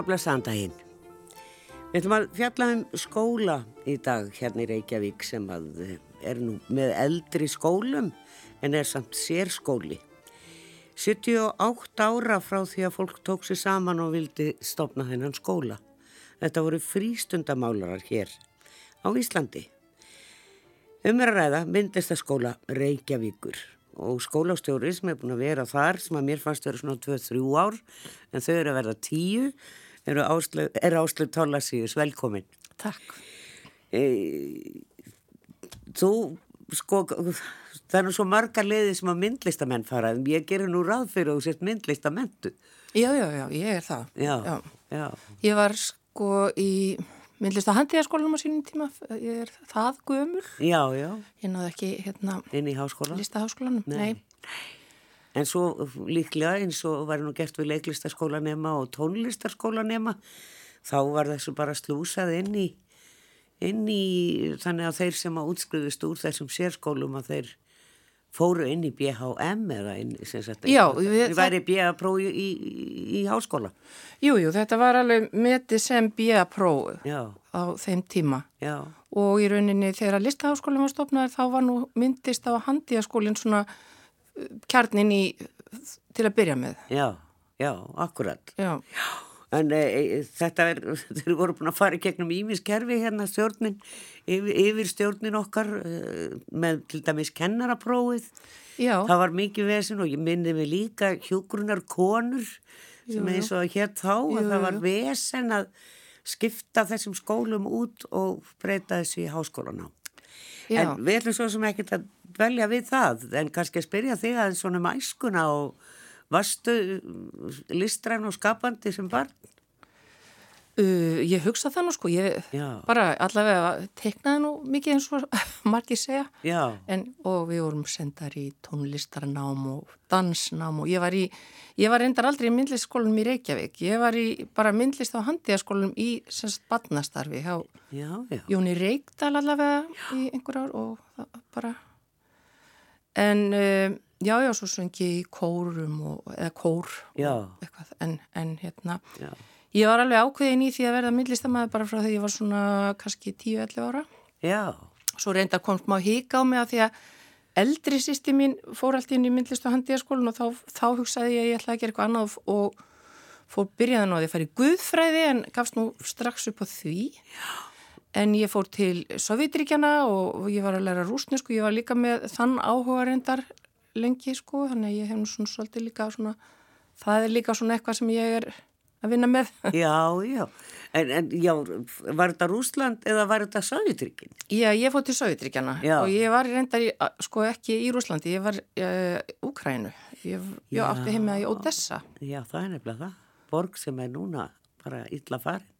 að blessa andaginn. Við ætlum að fjalla um skóla í dag hérna í Reykjavík sem að eh, er nú með eldri skólum en er samt sérskóli. 78 ára frá því að fólk tók sér saman og vildi stopna þennan skóla. Þetta voru frístundamálarar hér á Íslandi. Umræða myndist að skóla Reykjavíkur og skólastjóri sem er búin að vera þar sem að mér fannst vera svona 2-3 ár en þau eru að verða 10 er Áslug Tólasíus velkomin Takk e, Þú sko það er nú svo marga leiði sem að myndlistamenn fara en ég gerir nú ráð fyrir að þú sést myndlistamentu Já, já, já, ég er það já, já. já. Ég var sko í myndlist að handiðaskólanum á sínum tíma, ég er það gömul. Já, já. Ég náðu ekki hérna... Inn í háskólan? Listaháskólanum, nei. nei. En svo líklega eins og var nú gert við leiklistaskólanema og tónlistaskólanema, þá var þessu bara slúsað inn í, inn í þannig að þeir sem að útskriðist úr þessum sérskólum að þeir fóru inn í BHM eða inn, sem sagt, Já, við, væri BH-prófi í, í, í háskóla. Jú, jú, þetta var alveg metið sem BH-prófi á þeim tíma Já. og í rauninni þegar listaháskólinn var stopnaður þá var nú myndist á handíaskólinn svona uh, kjarnin í til að byrja með. Já, já, akkurat. Já. Já. En e, þetta er, þeir voru búin að fara í gegnum ímiskerfi hérna stjórnin, yfir, yfir stjórnin okkar e, með til dæmis kennaraprófið. Já. Það var mikið vesen og ég minni mig líka hjúgrunar konur sem eins og hér þá jú, að það var vesen að skipta þessum skólum út og breyta þessu í háskólan á. En við ætlum svo sem ekkert að velja við það en kannski að spyrja þig aðeins svona um æskuna og Varstu listræn og skapandi sem barn? Uh, ég hugsa það nú sko, ég Já. bara allavega teiknaði nú mikið eins og margir segja. En, og við vorum sendar í tónlistarnám og dansnám og ég var í, ég var reyndar aldrei í myndlistskólanum í Reykjavík, ég var í bara myndlist á handíaskólanum í semst badnastarfi hjá Jóni Reykdal allavega í einhver ár og bara. En um, Já, já, svo söngi í kórum og, eða kór og eitthvað, en, en hérna, já. Ég var alveg ákveðin í því að verða myndlistamæði bara frá því ég var svona kannski 10-11 ára. Já. Svo reynda komst maður híka á mig að því að eldri sýsti mín fór allt inn í myndlist og handíaskólinn og þá, þá hugsaði ég að ég ætlaði að gera eitthvað annað og fór byrjaðan á því að fara í guðfræði en gafst nú strax upp á því. Já. En ég fór til Sovjetríkjana og ég var að læra rúsnesku, ég var líka með þann áhuga reyndar lengi sko, þannig að ég hef nú svona svolítið líka svona, það er líka svona eitthvað sem ég er að vinna með. Já, já, en, en já, var þetta Rúsland eða var þetta Sovjetríkin? Já, ég fótt til Sovjetríkjana og ég var reyndar í, sko ekki í Rúslandi, ég var í uh, Úkrænu, ég, ég átti heima í Odessa. Já, það er nefnilega það, borg sem er núna bara illa farin.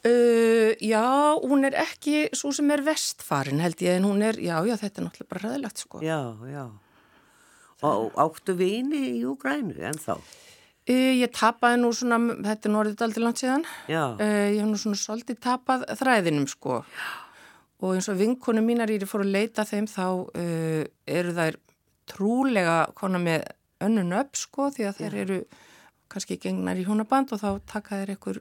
Uh, já, hún er ekki svo sem er vestfarin held ég en hún er, já, já, þetta er náttúrulega bara ræðilegt sko. Já, já. Og áttu vini í Úgrænu en þá? Uh, ég tapaði nú svona, þetta er norðið aldrei langt síðan, ég hef nú svona svolítið tapað þræðinum sko Já. og eins og vinkonu mínar ég er fór að leita þeim þá uh, eru þær trúlega konar með önnun upp sko því að Já. þeir eru kannski gengnar í húnaband og þá taka þeir einhver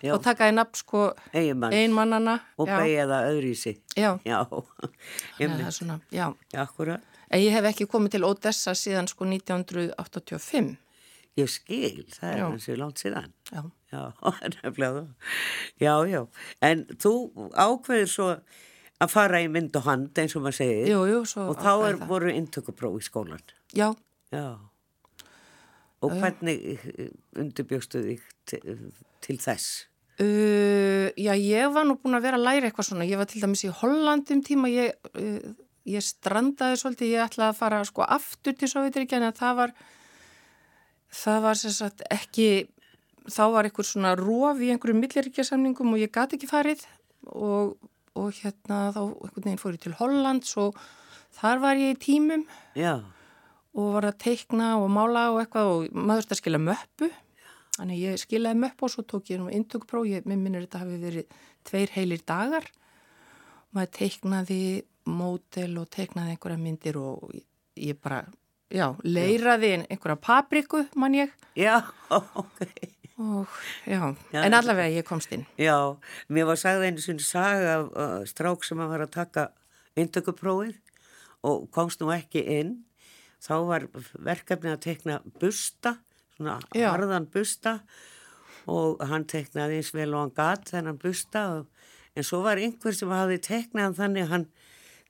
Já. og taka einn upp sko einmannana og það öðru í sig. Já, já. það er svona, já. Akkurat. En ég hef ekki komið til Odessa síðan sko 1985. Ég skil, það er hansi langt síðan. Já. Já. Já, já. En þú ákveður svo að fara í mynd og hand eins og maður segir. Jú, jú, Og þá er, voru intökupróf í skólan. Já. Já. Og hvernig eh, undirbjóstu þig til, til þess? Uh, já, ég var nú búin að vera að læra eitthvað svona. Ég var til dæmis í Hollandum tíma, ég, uh, ég strandaði svolítið, ég ætlaði að fara sko aftur til Sovjetiríkja en það var, það var sem sagt ekki, þá var einhver svona róf í einhverju milliríkjasamningum og ég gati ekki farið og, og hérna þá einhvern veginn fór ég til Hollands og þar var ég í tímum. Já. Og var að teikna og mála og eitthvað og maður þurfti að skila möppu. Þannig ég skilaði möppu og svo tók ég nú indugpróf, ég minnir þetta hafi verið tveir heilir dagar. Maður teiknaði mótel og teiknaði einhverja myndir og ég bara, já, leiraði einhverja papriku, mann ég. Já, ok. Og já, já en allavega ég komst inn. Já, mér var sagð einu svona saga af uh, strák sem að var að taka induguprófið og komst nú ekki inn. Þá var verkefni að tekna busta, svona Já. harðan busta og hann teknaði eins vel og hann gatt þennan busta og, en svo var einhver sem hafi teknað þannig að hann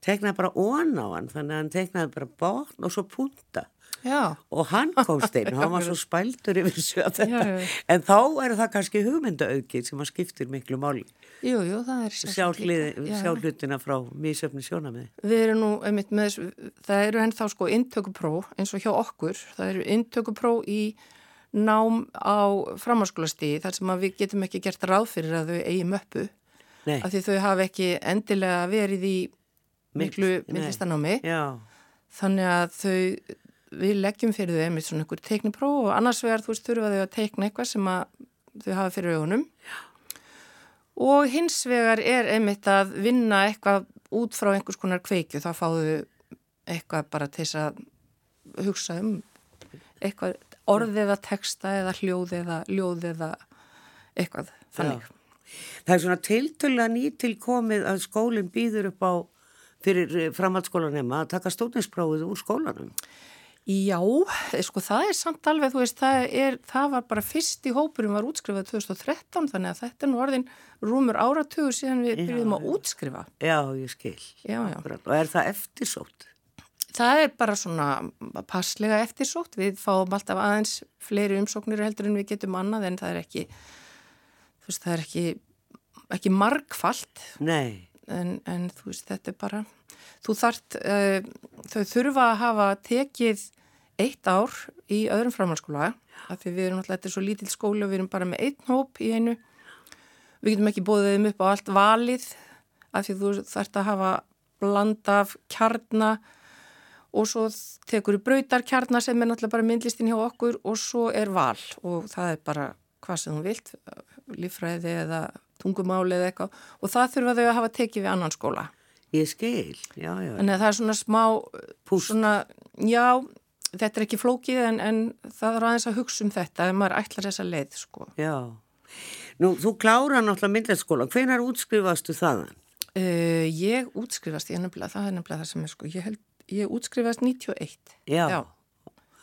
teknaði bara ón á hann þannig að hann teknaði bara botn og svo punta Já. og hann komst inn, hann var svo spæltur yfir þessu að þetta, já, já. en þá er það kannski hugmyndaauðgið sem að skiptir miklu máli. Jú, jú, það er sjá hlutina frá mísöfni sjónamiði. Við erum nú, einmitt með það eru ennþá sko intökupróf eins og hjá okkur, það eru intökupróf í nám á framháskólastíði þar sem við getum ekki gert ráð fyrir að þau eigi möppu, Nei. af því þau hafa ekki endilega verið í miklu myndlistanámi. Þannig að þau við leggjum fyrir þau einmitt svona einhver teiknipróf og annars vegar þú veist þurfa þau að teikna eitthvað sem að þau hafa fyrir augunum Já. og hins vegar er einmitt að vinna eitthvað út frá einhvers konar kveikju þá fáðu eitthvað bara til þess að hugsa um eitthvað orð eða texta eða hljóð eða ljóð eða eitthvað þannig. Já. Það er svona tiltölu að nýtilkomið að skólinn býður upp á fyrir framhaldsskólanema að taka stóðnisprófið úr skólanum. Já, sko það er samt alveg, þú veist, það, er, það var bara fyrst í hópurum var útskrifað 2013 þannig að þetta er nú orðin rúmur áratugur síðan við byrjum að útskrifa. Já, ég skil. Já, já. Og er það eftirsótt? Það er bara svona passlega eftirsótt. Við fáum alltaf aðeins fleiri umsóknir heldur en við getum annað en það er ekki, þú veist, það er ekki, ekki margfalt. Nei. En, en þú veist, þetta er bara þú þart, uh, þau þurfa að hafa tekið eitt ár í öðrum framhalskóla af því við erum alltaf, þetta er svo lítill skóli og við erum bara með einn hóp í einu. Við getum ekki bóðið þeim upp á allt valið af því þú þart að hafa blanda af kjarnar og svo tekur við brautar kjarnar sem er náttúrulega bara myndlistin hjá okkur og svo er val og það er bara hvað sem þú vilt, lífræði eða tungumáli eða eitthvað og það þurfa þau að hafa tekið við annan skóla Ég skil, já, já. Að það er svona smá, Púst. svona, já, þetta er ekki flókið en, en það er aðeins að hugsa um þetta ef maður ætlar þessa leið, sko. Já. Nú, þú klára náttúrulega myndlætsskóla. Hvenar útskrifastu þaðan? Uh, ég útskrifast, ég nefnilega, það er nefnilega það sem er, sko, ég held, ég útskrifast 91. Já. Já,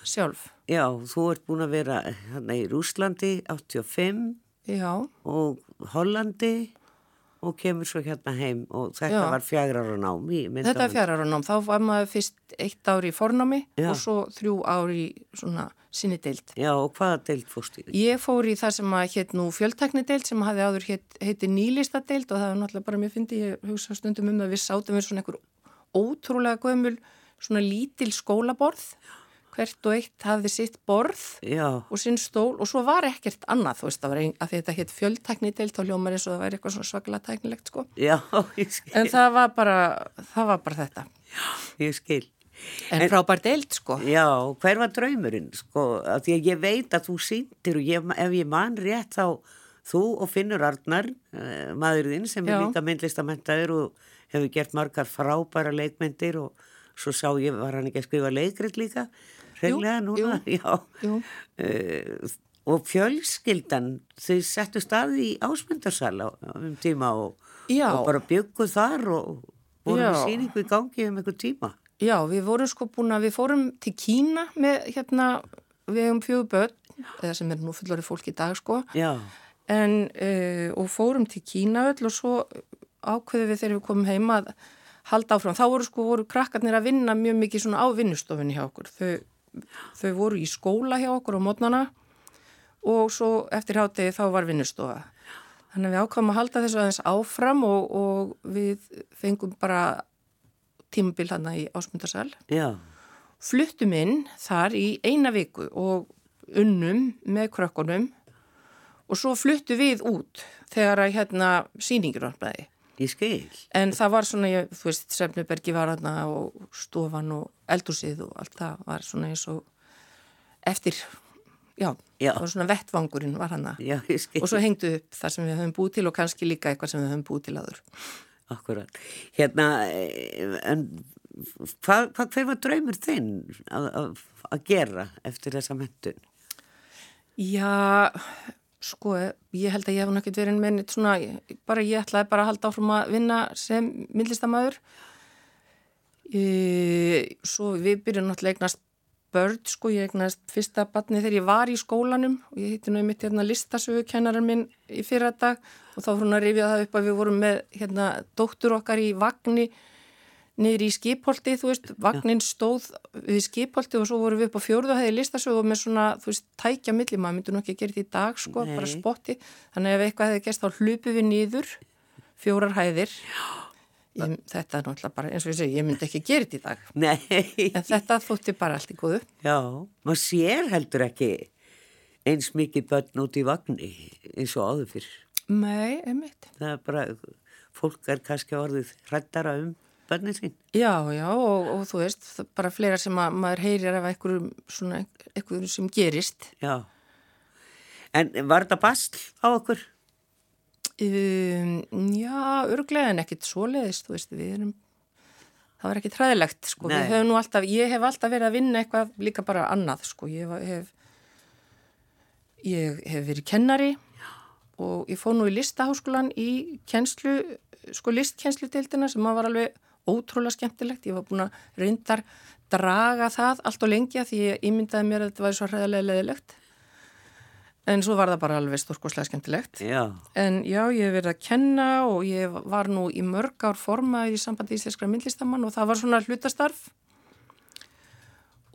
sjálf. Já, þú ert búin að vera hérna í Rúslandi 85. Já. Og Hollandi og kemur svo hérna heim og þetta Já. var fjagrar og nám. Þetta er fjagrar og nám, þá var maður fyrst eitt ár í fornámi Já. og svo þrjú ár í svona sinni deilt. Já og hvaða deilt fórst í? Ég fór í það sem að hétt nú fjöldtekni deilt sem hafði áður hétt, heiti nýlista deilt og það var náttúrulega bara, mér fyndi ég hugsa stundum um að við sátum við svona einhver ótrúlega gömul svona lítil skólaborð Já hvert og eitt hafði sitt borð Já. og sinn stól og svo var ekkert annað, þú veist, var ein, að þetta hétt fjöldtækni deilt og hljómar eins og það væri eitthvað svona svakla tæknilegt, sko. Já, ég skil. En það var bara, það var bara þetta. Já, ég skil. En, en frábær deilt, sko. Já, hver var draumurinn, sko, að því að ég veit að þú sýndir og ég, ef ég man rétt þá þú og Finnur Arnar, uh, maðurinn sem er líka myndlistamentaður og hefur gert margar frábæra leikmyndir og svo sá ég, var hann ekki að skrifa leikrit líka reglega núna, jú, já. Jú. Uh, og fjölskyldan, þau settu staði í ásmundarsala um tíma og, og bara bygguð þar og vorum við síningu í gangi um einhver tíma. Já, við vorum sko búin að við fórum til Kína með hérna, við hefum fjögur börn, eða sem er nú fullori fólk í dag sko, Já. en uh, og fórum til Kína öll og svo ákveðum við þegar við komum heima að halda áfram. Þá voru sko, voru krakkarnir að vinna mjög mikið svona á vinnustofunni hjá okkur. Þau þau voru í skóla hjá okkur á mótnana og svo eftir hátegi þá var vinnustofa. Þannig að við ákvæmum að halda þessu aðeins áfram og, og við fengum bara tímabil hann í ásmundarsal. Já. Fluttum inn þar í eina viku og unnum með krökkunum og svo fluttu við út þegar að hérna síningir orðnaði. Ég skil. En það var svona, ég, þú veist, Sefnubergi var aðna og stofan og eldúsið og allt það var svona eins og eftir, já, já. það var svona vettvangurinn var hana. Já, ég skil. Og svo hengdu upp það sem við höfum búið til og kannski líka eitthvað sem við höfum búið til aður. Akkurat. Hérna, en hvað, hvað hver var draumur þinn að, að, að gera eftir þessa mentun? Já, Sko, ég held að ég hef náttúrulega verið með neitt svona, bara ég ætlaði bara að halda áfram að vinna sem myndlistamæður. E, svo við byrjum náttúrulega eignast börn, sko, ég eignast fyrsta batni þegar ég var í skólanum og ég hitti náttúrulega mitt hérna listasögu kennarar minn í fyrra dag og þá hún að rifja það upp að við vorum með hérna dóttur okkar í vagnni niður í skipholti, þú veist, vagnin stóð við skipholti og svo vorum við upp á fjörðu og hefði listasögu með svona, þú veist, tækja milli, maður myndi nú ekki að gera þetta í dag, sko, Nei. bara spotti, þannig ef eitthvað hefði gerst þá hlupu við niður, fjórar hæðir, ég, þetta er náttúrulega bara, eins og ég segi, ég myndi ekki að gera þetta í dag. Nei. En þetta þótti bara allt í góðu. Já, maður sér heldur ekki eins mikið börn út í vagni eins og áður fyrr. Nei, einmitt. Það er bara, fólk er kannski orðið hrættara um bönnin sín. Já, já og, og þú veist, bara fleira sem að maður heyrir af einhverjum svona, einhverjum sem gerist. Já. En var þetta bastl á okkur? Um, já, örglega en ekkit svo leiðist, þú veist, við erum, það var ekkit hræðilegt, sko. Nei. Við höfum nú alltaf, ég hef alltaf verið að vinna eitthvað líka bara annað, sko. Ég hef, ég hef verið kennari já. og ég fóð nú í listaháskólan í kennslu, sko listkensludeildina sem maður var alveg ótrúlega skemmtilegt. Ég var búin að reyndar draga það allt og lengja því ég ímyndaði mér að þetta væri svo hræðilega leðilegt. En svo var það bara alveg stórkoslega skemmtilegt. Já. En já, ég hef verið að kenna og ég var nú í mörg ár formað í sambandi íslenskra myndlistamann og það var svona hlutastarf.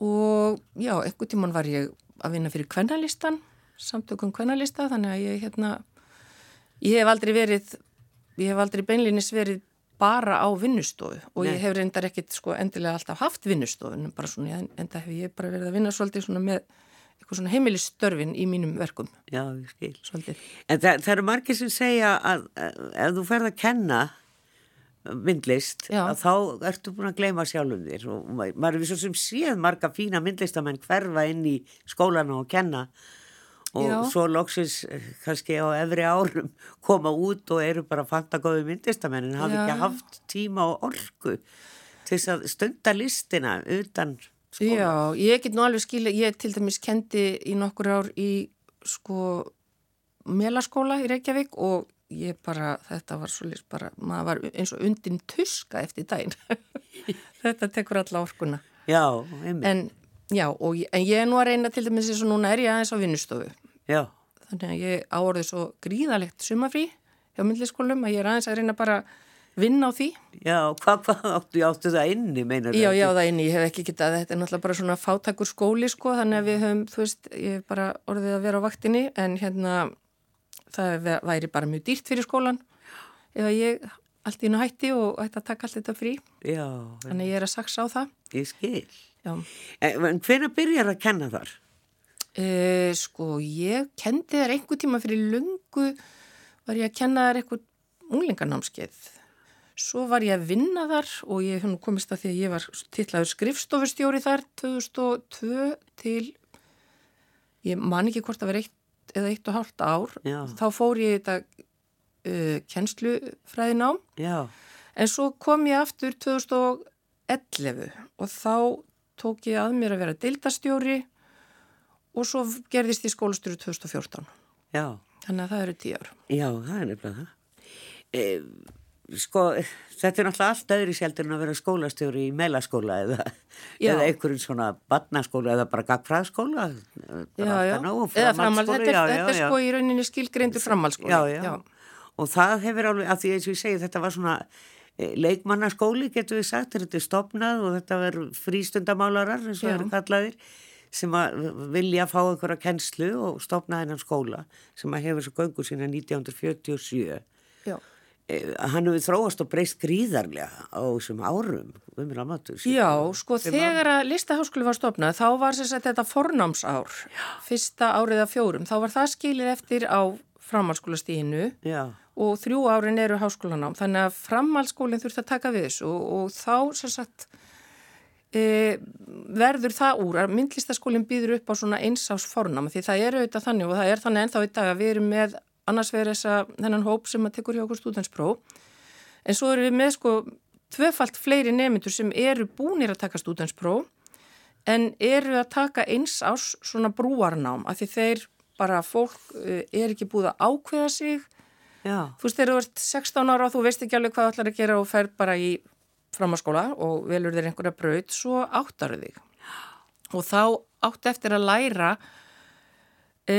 Og já, ekkur tíman var ég að vinna fyrir kvennalistan, samtökum kvennalista, þannig að ég hérna, ég hef aldrei verið, ég hef aldrei beinlinis verið bara á vinnustofu og Nei. ég hef reyndar ekkit sko endilega alltaf haft vinnustofun bara svona, en það hef ég bara verið að vinna svolítið svona með eitthvað svona heimilistörfin í mínum verkum. Já, ég skil. Svolítið. En það, það eru margir sem segja að, ef þú ferð að kenna myndlist, þá ertu búin að gleyma sjálfum þér og maður er svo sem séð marga fína myndlistamenn hverfa inn í skólanu og kenna og Já. svo loksins eh, kannski á efri árum koma út og eru bara fantagóði myndistamenn en hafi ekki haft tíma og orku til þess að stunda listina utan skóla. Já, ég get nú alveg skilja, ég til dæmis kendi í nokkur ár í sko melaskóla í Reykjavík og ég bara, þetta var svolítið bara, maður var eins og undin tuska eftir daginn. þetta tekur alla orkuna. Já, einmitt. En Já, og, en ég er nú að reyna til dæmis eins og núna er ég aðeins á vinnustofu. Já. Þannig að ég áorði svo gríðalegt sumafrí hjá myndliskólum að ég er aðeins að reyna bara vinna á því. Já, hvað hva, áttu, áttu það inni, meinar það? Já, já, það inni, ég hef ekki getað, þetta er náttúrulega bara svona fátakur skóli, sko, þannig að við höfum, þú veist, ég hef bara orðið að vera á vaktinni, en hérna, það væri bara mjög dýrt fyrir skólan, ef ég allt í nú hætti og ætti að taka allt þetta frí. Já. Þannig að ég er að saksa á það. Ég skil. Já. En hvernig byrjar að kenna þar? Uh, sko, ég kendi þær einhver tíma fyrir lungu var ég að kenna þær einhver unglingarnámskeið. Svo var ég að vinna þar og ég komist að því að ég var tillaður skrifstofustjóri þar 2002 til, ég man ekki hvort að vera eitt eða eitt og hálft ár. Já. Þá fór ég þetta uh, kennslufræðinám. Já. En svo kom ég aftur 2011 og þá tók ég að mér að vera deildastjóri og svo gerðist ég skólastjóri 2014. Já. Þannig að það eru tíu ár. Já, það er nefnilega það. E, sko, þetta er náttúrulega allt öðri sjálfur en að vera skólastjóri í meilaskóla eða, eða einhverjum svona barnaskóla eða bara gagfræðskóla. Já, já, eða framhaldsskóla. Þetta, þetta er sko í rauninni skilgreindur framhaldsskóla. Já, já, já. Og það hefur alveg, að því eins og ég segi, þetta var svona Eh, leikmannaskóli getur við sagt, þetta er stopnað og þetta verður frístundamálarar eins og það eru kallaðir sem að vilja fá einhverja kennslu og stopna hennan skóla sem að hefur svo göngu sína 1947 Já. Eh, hann hefur þróast og breyst gríðarlega á þessum árum matur, Já, sko þegar að listaháskóli var stopnað þá var sagt, þetta fornámsár Já. fyrsta árið af fjórum. Þá var það skilið eftir á framhalskólastíðinu og þrjú árin eru háskólanám þannig að framhalskólinn þurft að taka við þessu og, og þá sagt, e, verður það úr að myndlistaskólinn býður upp á svona einsás fornám því það eru auðvitað þannig og það er þannig ennþá í dag að við erum með annars verður þessa þennan hóp sem að tekur hjá okkur stúdanspróf en svo eru við með sko tvefalt fleiri nemyndur sem eru búinir að taka stúdanspróf en eru að taka eins ás svona brúarnám af því þeir bara fólk eh, er ekki búið að ákveða sig Já. þú veist þegar þú ert 16 ára og þú veist ekki alveg hvað þú ætlar að gera og fer bara í framháskóla og velur þér einhverja braut svo áttar þig. Og þá átt eftir að læra e,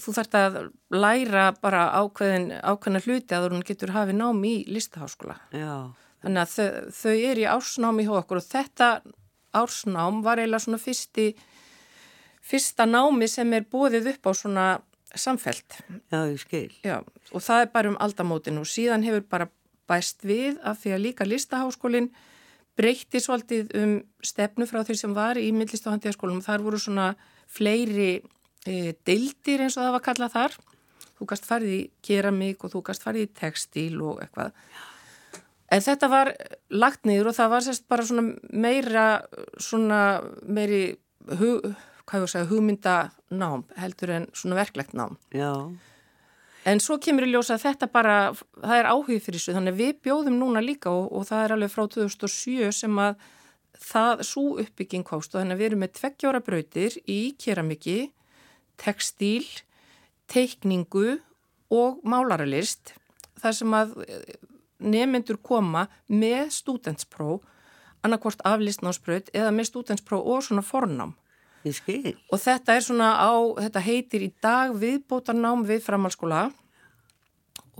þú þarfst að læra bara ákveðin, ákveðina hluti að þú getur hafið námi í listaháskóla. Já. þannig að þau, þau er í ársnámi hjá okkur og þetta ársnám var eiginlega svona fyrsti fyrsta námi sem er bóðið upp á svona samfelt Já, ég skil. Já, og það er bara um aldamótin og síðan hefur bara bæst við að því að líka listaháskólin breytti svolítið um stefnu frá því sem var í myndlist og handíðaskólum þar voru svona fleiri e, deildir eins og það var kallað þar. Þú gæst farið í keramík og þú gæst farið í textíl og eitthvað. En þetta var lagt niður og það var sérst bara svona meira svona meiri hug, segja, hugmyndanám heldur en svona verklegt nám. Já En svo kemur í ljósa að þetta bara, það er áhugð fyrir þessu, þannig að við bjóðum núna líka og, og það er alveg frá 2007 sem að það svo uppbygging hóst og þannig að við erum með tveggjóra brautir í keramiki tekstíl, teikningu og málaralist þar sem að eh, nemyndur koma með stúdentspróf annarkvort af listnámsbröð eða með stúdentspróf og svona fornám. Og þetta er svona á, þetta heitir í dag viðbótarnám við framhalskóla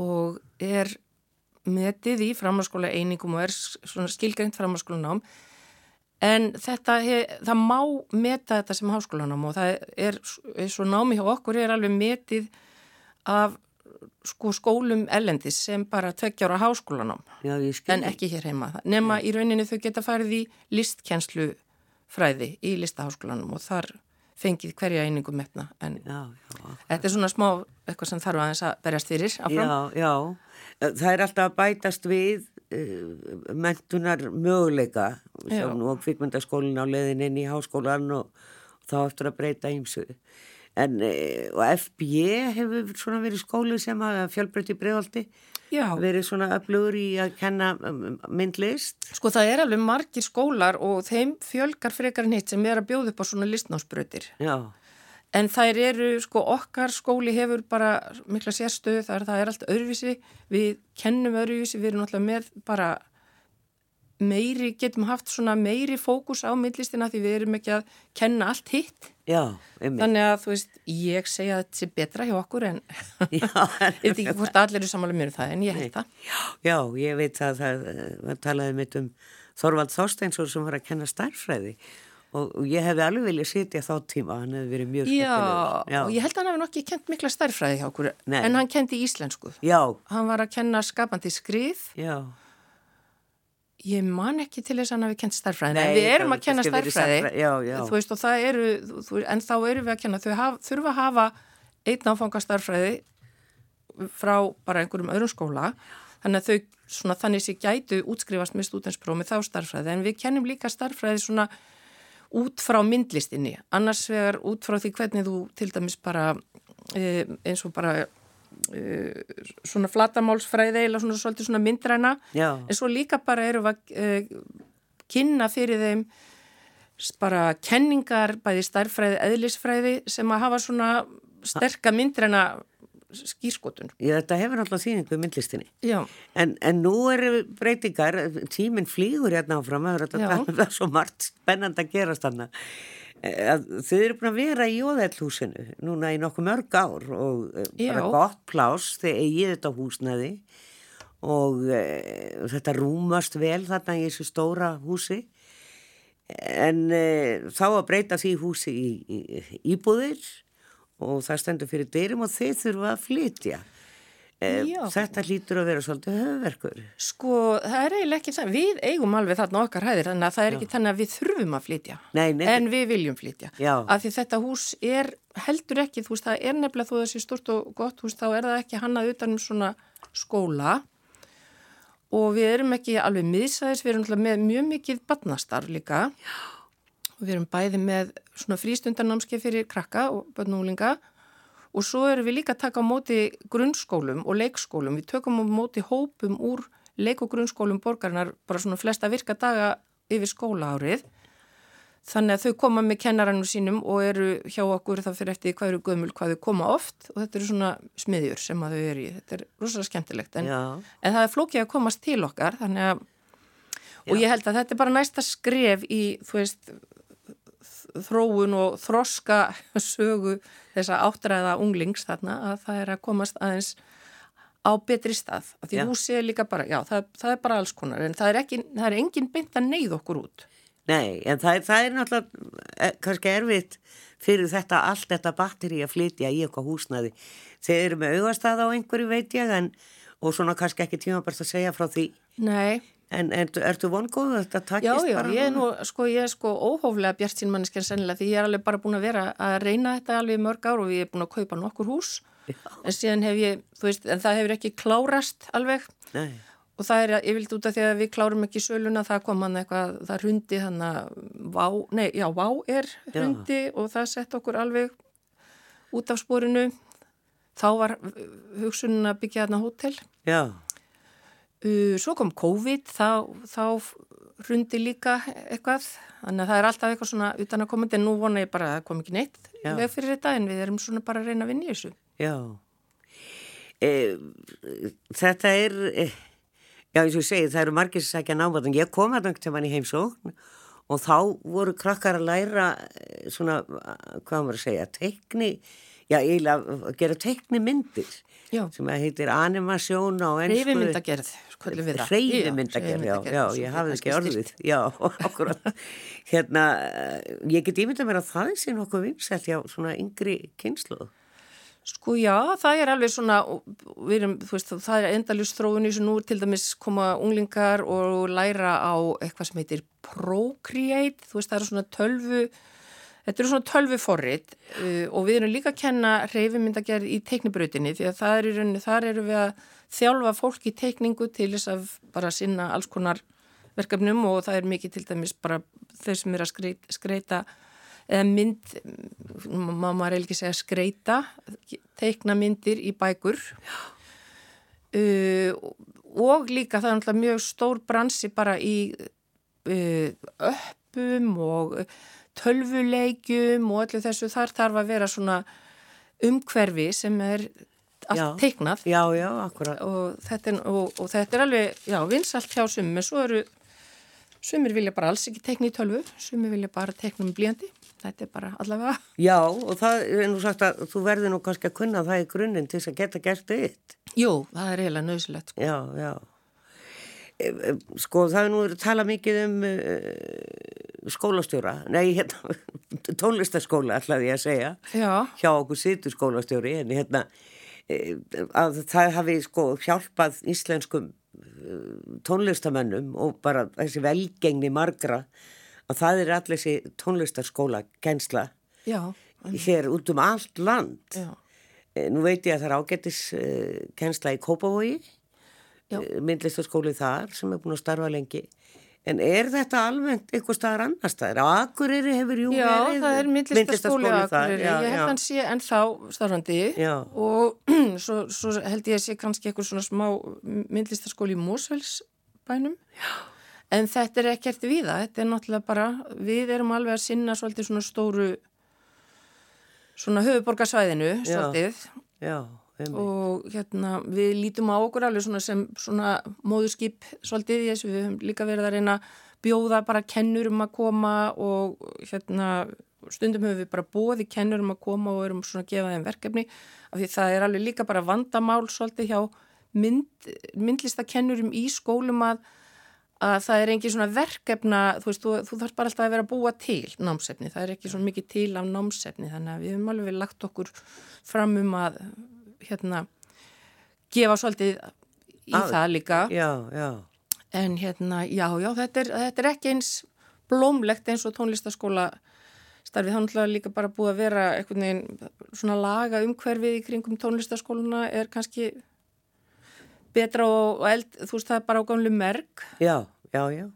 og er metið í framhalskóla einingum og er svona skilgreint framhalskólanám En þetta, það má meta þetta sem háskólanám og það er, eins og námi hjá okkur er alveg metið af sko, skólum ellendis sem bara tveggjára háskólanám. Já, en ekki hér heima. Nefna í rauninni þau geta farið í listkjenslu fræði í listaháskólanum og þar fengið hverja einingum metna. En já, já, þetta er svona smá eitthvað sem þarf aðeins að berjast fyrir áfram. Já, já, það er alltaf að bætast við uh, mentunar möguleika og kvikmyndaskólin á leðin inn í háskólan og, og þá eftir að breyta ímsu en uh, og FB hefur svona verið skóli sem að fjölbreytti bregðaldi verið svona öflugur í að kenna um, myndlist Sko það er alveg margir skólar og þeim fjölgar frekar hitt sem er að bjóða upp á svona listnámsbröðir Já. En þær eru, sko, okkar skóli hefur bara mikla sérstöðu, það er, það er allt öðruvísi, við kennum öðruvísi, við erum náttúrulega með bara meiri, getum haft svona meiri fókus á myndlistina því við erum ekki að kenna allt hitt. Já. Þannig að, þú veist, ég segja að þetta sé betra hjá okkur en ég veit ekki hvort allir eru samanlega mér um það, en ég held það. Já, já, ég veit að það, það talaði mitt um Þorvald Þorsteinsson sem var að kenna starfræði og ég hefði alveg viljað sitja þá tíma hann hefði verið mjög skemmtilegur Já, og ég held að hann hefði nokkið kent mikla starfræði hjá okkur Nei. en hann kendi íslensku Já Hann var að kenna skapandi skrið Já Ég man ekki til þess að hefði kent starfræði en við erum að kenna starfræði já, já. Þú veist og það eru þú, en þá erum við að kenna, þau haf, þurfa að hafa einn áfanga starfræði frá bara einhverjum öðrum skóla. Þannig að þau svona þannig sé gætu útskrifast með stúdensprófið þá starfræði en við kennum líka starfræði svona út frá myndlistinni, annars vegar út frá því hvernig þú til dæmis bara e, eins og bara svona flatamálsfræði eða svona svolítið svona myndræna Já. en svo líka bara eru að e, kynna fyrir þeim bara kenningar bæði starfræði, eðlisfræði sem að hafa svona sterka myndræna skýrskotun. Já, þetta hefur alltaf þýningu myndlistinni. Já. En, en nú eru breytingar, tíminn flýgur hérna áfram, það er svo margt spennand að gerast þarna. Eh, þau eru búin að vera í óðellhúsinu núna í nokkuð mörg ár og eh, Já. bara gott plás þegar ég þetta húsnaði og e, þetta rúmast vel þarna í þessu stóra húsi en e, þá að breyta því húsi í, í, í íbúðir og það stendur fyrir dyrum og þeir þurfa að flytja. E, þetta hlýtur að vera svolítið höfverkur. Sko, það er eiginlega ekki það. Við eigum alveg þarna okkar hæðir, þannig að það er ekki þannig að við þurfum að flytja. Nei, nei. En við viljum flytja. Já. Af því þetta hús er heldur ekki, þú veist, það er nefnilega þú þessi stort og gott hús, þá er það ekki hannað utanum svona skóla og við erum ekki alveg miðsæðis, við erum með mjög mikið badnastar líka. Já. Og við erum bæði með svona frístundarnámskeið fyrir krakka og börnúlinga og svo erum við líka að taka á móti grunnskólum og leikskólum. Við tökum á móti hópum úr leik- og grunnskólum borgarinnar bara svona flesta virka daga yfir skóla árið. Þannig að þau koma með kennarannu sínum og eru hjá okkur það fyrir eftir hvað eru gömul, hvað þau koma oft og þetta eru svona smiðjur sem að þau eru í. Þetta er rosalega skemmtilegt en, en það er flókið að komast til okkar þannig að Já. og ég held að þetta er bara næsta skref í þú veist þróun og þroska sögu þessa áttræða unglings þarna að það er að komast aðeins á betri stað. Því húsi er líka bara, já, það, það er bara alls konar en það er, ekki, það er engin beint að neyð okkur út. Nei, en það það er náttúrulega eh, kannski erfitt fyrir þetta allt þetta batteri að flytja í eitthvað húsnaði. Þeir eru með auðvastað á einhverju veit ég en og svona kannski ekki tíma bara að segja frá því. Nei. En ertu, ertu vongóð að þetta takist já, já, bara? Já, já, sko, ég er sko óhóflega bjart sín manneskjær sennilega því ég er alveg bara búin að vera að reyna þetta alveg mörg ár og ég er búin að kaupa nokkur hús já. en síðan hef ég, þú veist, en það hefur ekki klárast alveg Nei. og það er, ég vildi út af því að við klárum ekki söluna, það kom hann eitthvað, það hundi hann að vá, nei, já, vá er hundi og það sett okkur alveg út af spórinu þá var hugsunin að byggja þarna hótel Já svo kom COVID, þá, þá hrundi líka eitthvað, þannig að það er alltaf eitthvað svona utan að koma, en nú vona ég bara að það kom ekki neitt veg fyrir þetta, en við erum svona bara að reyna að vinna í þessu. Já, e, þetta er, e, já eins og ég segi, það eru margir sem sækja námaðan, ég kom að náttúrulega mann í heimsókn og þá voru krakkar að læra svona, hvað maður að segja, teikni, já eiginlega gera teikni myndir já. sem heitir animasjón á ennsku Reyfimyndagerð Reyfimyndagerð, já, já, ég hafði ekki orðið Já, okkur Hérna, ég get ímynda mér að það er sín okkur vinsælt já, svona yngri kynslu Sko já, það er alveg svona, erum, veist, það er endalust þróun í þessu nú til dæmis koma unglingar og læra á eitthvað sem heitir Procreate, þú veist það eru svona tölvu Þetta eru svona tölvi forrið uh, og við erum líka að kenna reyfimyndagerð í teiknibrautinni því að er í rauninni, þar eru við að þjálfa fólk í teikningu til þess að bara sinna alls konar verkefnum og það er mikið til dæmis bara þeir sem er að skreita, skreita eða mynd, maður er ekki segja skreita, teikna myndir í bækur. Uh, og líka það er náttúrulega mjög stór bransi bara í uh, öppum og tölvuleikjum og öllu þessu þar þarf að vera svona umhverfi sem er allt teiknað. Já, já, og, þetta er, og, og þetta er alveg, vinsalt hjá summi, svo eru sumir vilja bara alls ekki teikna í tölvu sumir vilja bara teikna um blíjandi þetta er bara allavega. Já, og það er nú sagt að þú verður nú kannski að kunna það í grunninn til þess að geta gert þitt Jú, það er eiginlega nöðsilegt sko. Já, já sko það er nú að tala mikið um uh, skólastjóra. Nei, hérna, tónlistaskóla ætlaði ég að segja. Já. hjá okkur situr skólastjóri en hérna uh, að það hafi sko hjálpað íslenskum uh, tónlistamennum og bara þessi velgengni margra að það er allir þessi tónlistaskóla gensla Já. hér út um allt land. Nú veit ég að það er ágættis gensla í Kópavogi. Eh, myndlistaskóli þar sem er búin að starfa lengi. En er þetta almennt eitthvað staðar annar staðar? Á Akureyri hefur jú já, verið Já, það er myndlistaskóli á Akureyri. já, ég held að hann sé ennþá starfandi. Já. og svo, svo held ég að sé kannski eitthvað svona smá myndlistaskóli í Mósfellsbænum en þetta er ekkert við það þetta er náttúrulega bara, við erum alveg að sinna svolítið svona stóru svona höfuborgarsvæðinu svolítið. Já og hérna við lítum á okkur alveg svona sem svona móðurskip svolítið í þessu, við höfum líka verið að reyna bjóða bara kennur um að koma og hérna stundum höfum við bara bóði kennur um að koma og erum svona að gefa þeim verkefni. Af því það er alveg líka bara vandamál svolítið hjá mynd, myndlistakennurum í skólum að að það er engin svona verkefna, þú veist, þú, þú þarf bara alltaf að vera að búa til námsefni, það er ekki svona mikið til af námsefni, þannig að við hefum alveg lagt okkur fram um að hérna gefa svolítið í að, það líka já, já. en hérna, já, já, þetta er, þetta er ekki eins blómlegt eins og tónlistaskóla starfið, þannig að líka bara búið að vera eitthvað svona laga umhverfið í kringum tónlistaskóluna er kannski betra og eld, þú veist það er bara á gamlu merk. Já, já, já.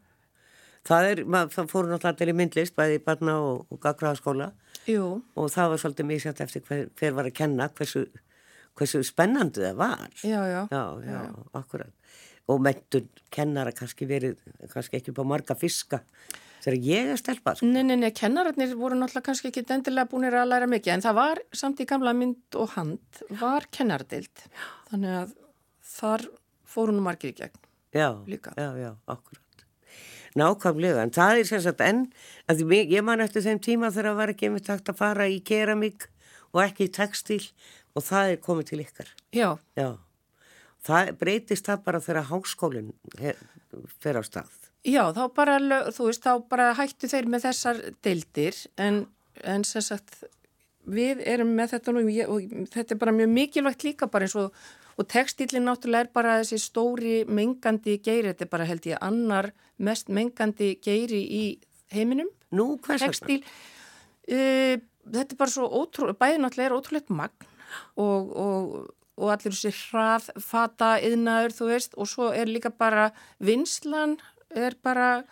Það er, maður, það fóru náttúrulega allir í myndlist, bæði í barna og, og gaggraðaskóla og það var svolítið mjög sætt eftir hver, hver var að kenna hversu, hversu spennandi það var. Já, já. Já, já, akkurat. Og mettun kennara kannski verið, kannski ekki upp á marga fiska þegar ég er stelpað. Sko. Nei, nei, nei, kennararnir voru náttúrulega kannski ekki endilega búinir að læra mikið en það var samt í gamla mynd og hand var kennardild. Þannig að þar fóru nú margir í gegn já, líka. Já, já, akkurat. Nákvæmlega, en það er sérstaklega enn, að ég, ég man eftir þeim tíma þegar það var ekki með takt að fara í keramík og ekki í textil og það er komið til ykkar. Já. Já, það breytist það bara þegar háskólinn fer á stað. Já, þá bara, veist, þá bara hættu þeir með þessar deildir en, en sérstaklega við erum með þetta nú og þetta er bara mjög mikilvægt líka bara eins og og textílinn náttúrulega er bara þessi stóri mengandi geiri, þetta er bara held ég annar mest mengandi geiri í heiminum. Nú, hvers vegna? Textíl, uh, þetta er bara svo ótrúlega, bæði náttúrulega er ótrúlega magn og, og, og allir þessi hraðfata yðnaður þú veist og svo er líka bara vinslan er bara,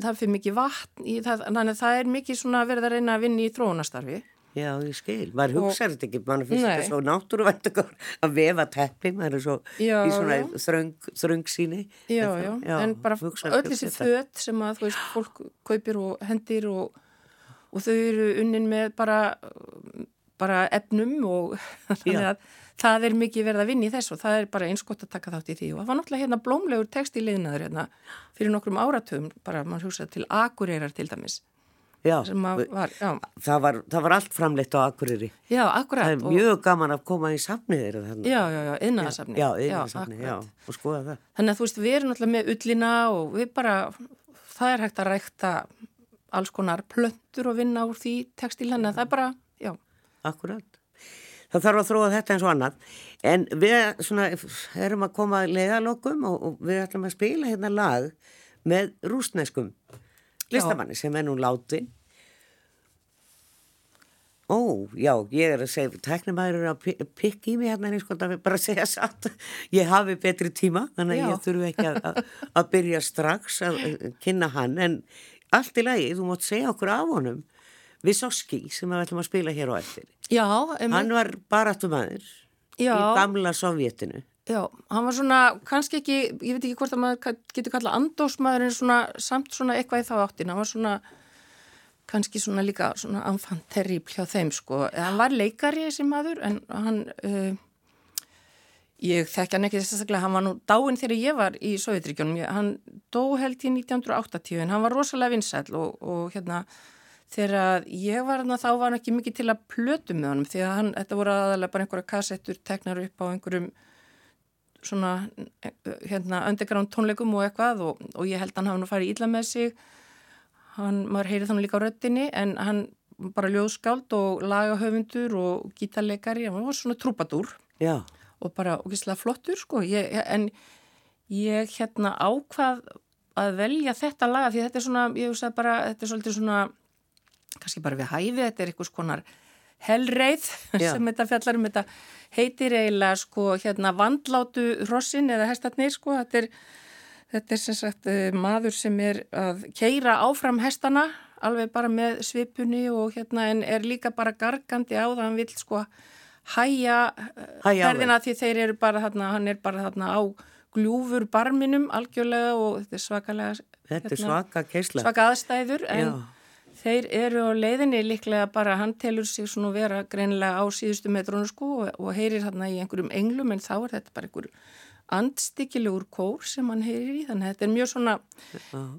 það fyrir mikið vatn í það, þannig að það er mikið svona verið að reyna að vinna í þróunastarfi. Já, ég skil. Maður hugsaður þetta ekki, maður finnst þetta svo náttúruvænt að vefa teppi, maður er svo já, í svona þröng, þröngsýni. Já, já, já, en bara öll þessi född sem að, þú veist, fólk kaupir og hendir og, og þau eru unnin með bara, bara efnum og þannig að það er mikið verið að vinna í þess og það er bara eins gott að taka þátt í því og það var náttúrulega hérna blómlegur text í liðnaður hérna fyrir nokkrum áratöfum, bara maður hugsaður til akureyrar til dæmis. Já, var, já. Það, var, það var allt framleitt á Akureyri. Já, akkurat. Það er mjög og... gaman að koma í safniðir. Já, já, já, innasafni. Já, innasafni, já, og skoða það. Þannig að þú veist, við erum alltaf með ullina og við bara, það er hægt að rækta alls konar plöntur og vinna úr því textil, þannig að það er bara. Akkurat. Það þarf að þróa þetta eins og annað. En við svona, erum að koma að leiðalokum og, og við ætlum að spila hérna lag með rúsneskum listamanni sem er nú látin Ó, já, ég er að segja, teknumæður er að pikk í mig hérna en ég sko bara segja satt, ég hafi betri tíma, þannig að ég þurfu ekki að, að byrja strax að kynna hann, en allt í lagi, þú mótt segja okkur af honum, Vissoski, sem við ætlum að spila hér á eftir. Já. Um, hann var baratumæður í gamla Sovjetinu. Já, hann var svona, kannski ekki, ég veit ekki hvort að maður getur kallað andósmaður en svona, samt svona eitthvað í þá áttin, hann var svona kannski svona líka svona anfann terribl hjá þeim sko. Hann var leikari þessi maður en hann, uh, ég þekkja hann ekki að hann var nú dáinn þegar ég var í Sovjetríkjónum. Hann dó held í 1980 en hann var rosalega vinsæl og, og hérna þegar ég var hann þá var hann ekki mikið til að plötu með honum því að hann, þetta voru aðalega bara einhverja kassettur teknar upp á einhverjum svona hérna underground tónleikum og eitthvað og, og ég held að hann hafa nú farið íla með sig. Hann, maður heyri þannig líka á röttinni en hann bara ljóðskáld og lagahöfundur og gítarleikari, hann var svona trúpadúr Já. og bara okkislega flottur sko, ég, en ég hérna ákvað að velja þetta laga því þetta er svona, ég veist að bara, þetta er svolítið svona kannski bara við hæfi, þetta er einhvers konar helreið Já. sem þetta fjallar um. Þetta heitir eiginlega sko hérna vandlátu hrossin eða hestarnir sko, þetta er Þetta er sem sagt eh, maður sem er að keira áfram hestana alveg bara með svipunni og hérna en er líka bara gargandi á það, hann vil sko hæja ferðina því þeir eru bara þarna, hann er bara þarna á gljúfur barminum algjörlega og þetta er svakalega þetta er hérna, svaka, svaka aðstæður en Já. Þeir eru á leiðinni líklega bara, hann telur sig svona vera greinilega á síðustu metrónu sko og, og heyrir þarna í einhverjum englum en þá er þetta bara einhverjum andstykkilegur kór sem hann heyrir í þannig að þetta er mjög svona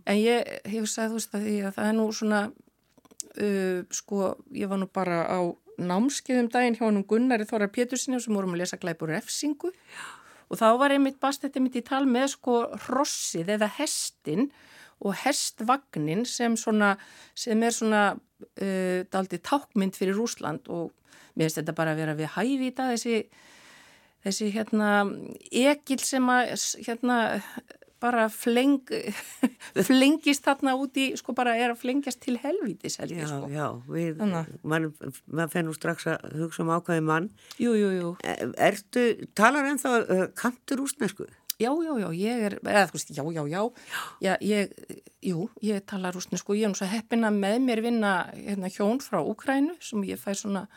en ég hef sagði þú veist að því að það er nú svona uh, sko ég var nú bara á námskeiðum daginn hjá hann Gunnari Þóra Pétursinni sem vorum að lesa glæpur refsingu og þá var einmitt bastætti mitt í tal með sko hrossið eða hestin og hestvagnin sem, svona, sem er svona uh, daldi tákmynd fyrir Rúsland og mér finnst þetta bara að vera við dag þessi, þessi hérna ekil sem að hérna bara fleng, flengist þarna úti, sko bara er að flengjast til helvítis held ég sko. Já, já, við, maður fennum strax að hugsa um ákvæði mann. Jú, jú, jú. E, ertu, talar ennþá, uh, kantur úsnesku? Já, já, já, ég er, eða þú veist, já, já, já, já, ég, jú, ég tala rúsnesku, ég er svo heppina með mér vinna hérna hjón frá Ukrænu sem ég fæ svona,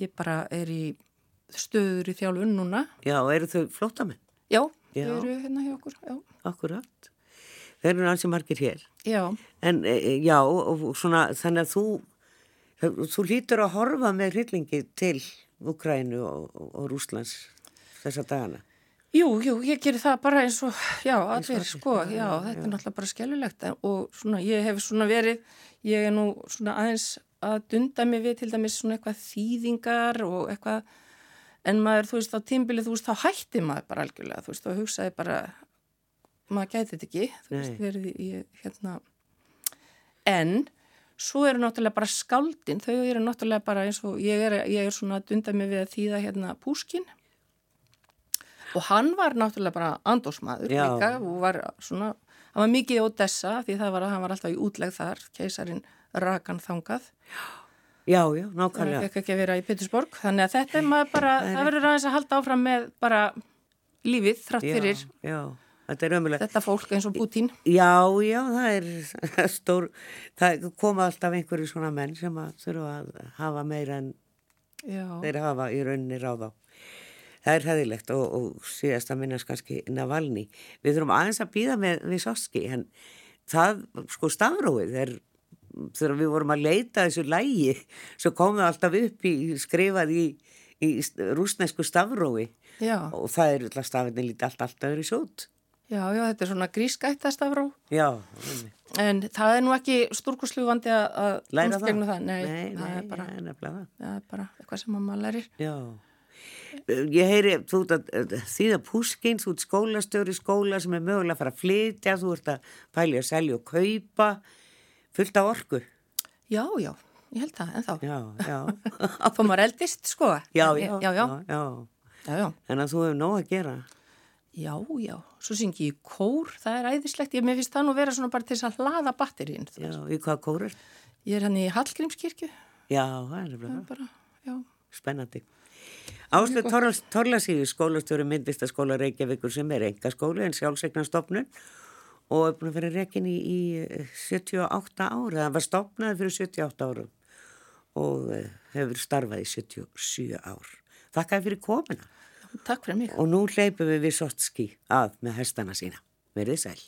ég bara er í stöður í þjálfun núna. Já, eru þau flótamenn? Já, þau eru hérna hjá okkur, já. Akkurat. Þeir eru alls í margir hér. Já. En e, e, já, og svona, þannig að þú, þú lítur að horfa með hryllingi til Ukrænu og, og, og Rúslands þessa dagana. Jú, jú, ég gerir það bara eins og, já, allir, sko, já, þetta er náttúrulega bara skellulegt og svona, ég hef svona verið, ég er nú svona aðeins að dunda mig við til dæmis svona eitthvað þýðingar og eitthvað, en maður, þú veist, á tímbilið, þú veist, þá hætti maður bara algjörlega, þú veist, þá hugsaði bara, maður gæti þetta ekki, þú veist, verið í, hérna, en svo eru náttúrulega bara skáldin, þau eru náttúrulega bara eins og, ég er, ég er svona að dunda mig við að þýða hérna púskinn, og hann var náttúrulega bara andósmaður líka og var svona, hann var mikið í Odessa því það var að hann var alltaf í útlegð þar, keisarin Rakan þangað. Já, já, nákvæmlega. Það fekk ekki að vera í Petersborg, þannig að þetta er maður bara, það, verður aðeins að halda áfram með bara lífið þrátt fyrir. Já, já. Þetta er. Þetta fólk eins og Putin. Já, já, það er stór, það koma alltaf einhverju svona menn sem að þurfa að hafa meira en já. þeir hafa í rauninni ráð á það er hæðilegt og, og síðast að minnast kannski Navalny. Við þurfum aðeins að býða með Vysotsky, en það, sko, stafróið er, þegar við vorum að leita þessu lægi, svo kom það alltaf upp í, skrifað í, í rúsnesku stafrói já. og það er alltaf stafinni lítið allt alltaf verið sjót. Já, já, þetta er svona grískætt að stafró. Já. En það er nú ekki stúrkuslugandi að læra það. það. Nei, nei, það nei, er bara, það. það er bara eitthvað sem maður lærir. Já. Ég heyri, þú ert að þýða púskinn, þú ert skólastöru skóla sem er mögulega að fara að flytja, þú ert að pæli að selja og kaupa, fullt af orku. Já, já, ég held það, en þá. Já, já. Þá maður eldist, sko. Já, já, já, já. já, já. En að þú hefur nóg að gera. Já, já, svo syngi ég kór, það er æðislegt, ég finnst það nú vera svona bara til þess að hlaða batterinn. Já, í hvað kór er? Ég er hann í Hallgrímskirkju. Já, það er bara, já. Spennandi. Áslu Torlasíði skólastjóri myndlistaskóla Reykjavíkur sem er engaskóli en sjálfsegnarstofnun og er búin að vera reygin í, í 78 ára, það var stopnaði fyrir 78 árum og eh, hefur starfað í 77 ár. Þakkaði fyrir komina. Takk fyrir mig. Og nú hleypum við við Sotski að með hestana sína. Verðið sæl.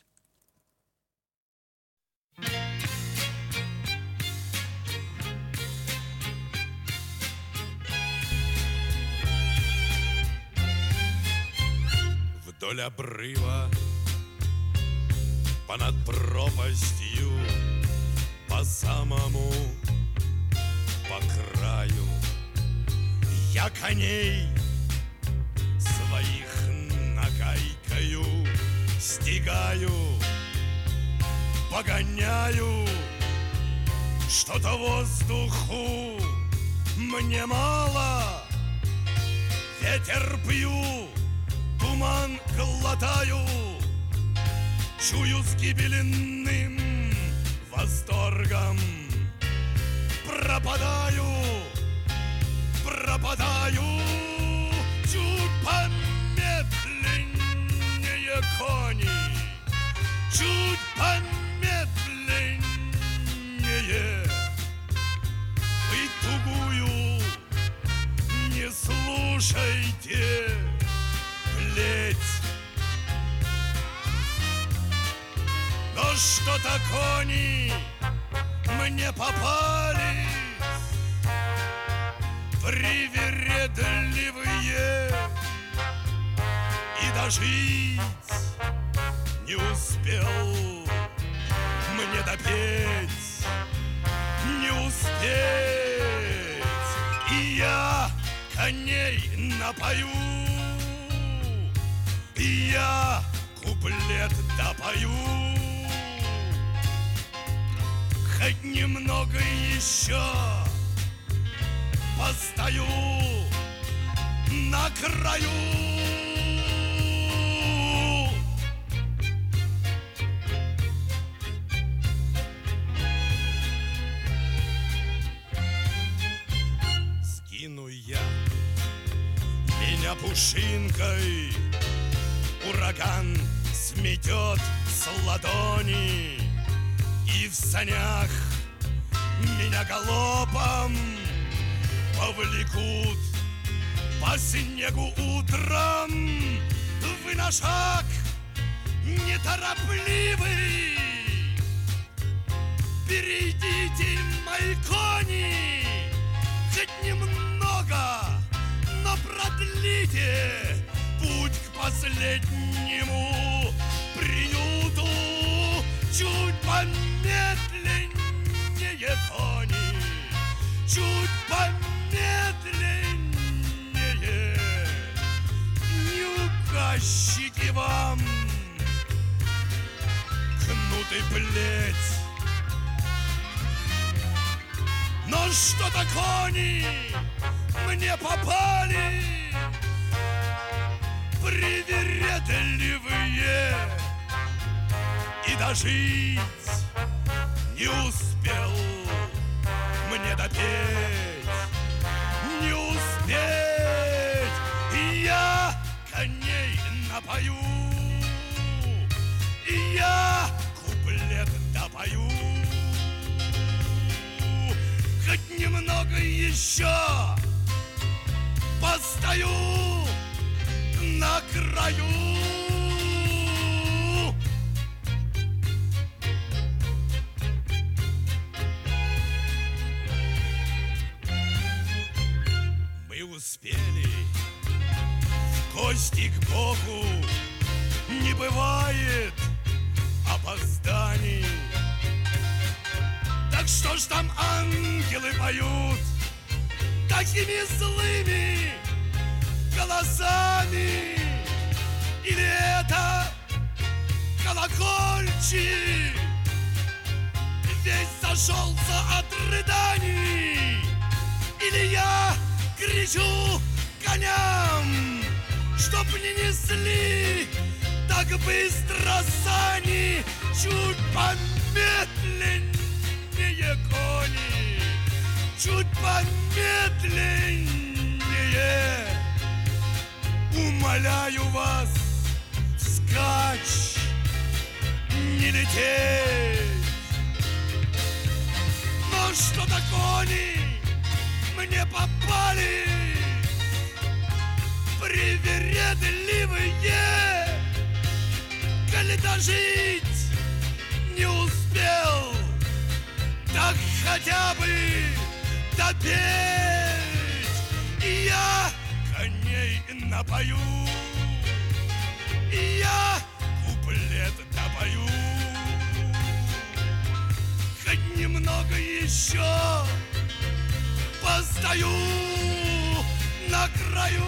Вдоль обрыва Понад пропастью По самому По краю. Я коней Своих нагайкою Стигаю Погоняю Что-то воздуху Мне мало. Ветер пью Туман глотаю, чую с гибельным восторгом. Пропадаю, пропадаю, чуть помедленнее кони, чуть помедленнее. Вы тугую не слушайте, что-то кони мне попались? Привередливые И дожить не успел. Мне допеть, не успеть И я коней напою Я куплет допою Хоть немного еще Постою на краю. Меня пушинкой. Ураган сметет с ладони в санях. Меня галопом Повлекут по снегу утром. Вы на шаг неторопливый Перейдите мои кони Хоть немного но продлите путь к последнему приюту. Чуть помедленнее кони, чуть помедленнее. Не указчики вам кнут и плеть. Но что-то кони мне попали привередливые И дожить не успел мне допеть Не успеть И я коней напою И я куплет допою Хоть немного еще постою на краю. В кости к Богу, не бывает опозданий. Так что ж там ангелы поют? такими злыми голосами Или это колокольчик Весь зашелся от рыданий Или я кричу коням Чтоб не несли так быстро сани Чуть помедленнее кони чуть помедленнее. Умоляю вас, скач, не лететь. Но что-то кони мне попали привередливые, коли дожить не успел, так хотя бы допеть. И я коней напою И я куплет допою. Хоть немного еще Постою на краю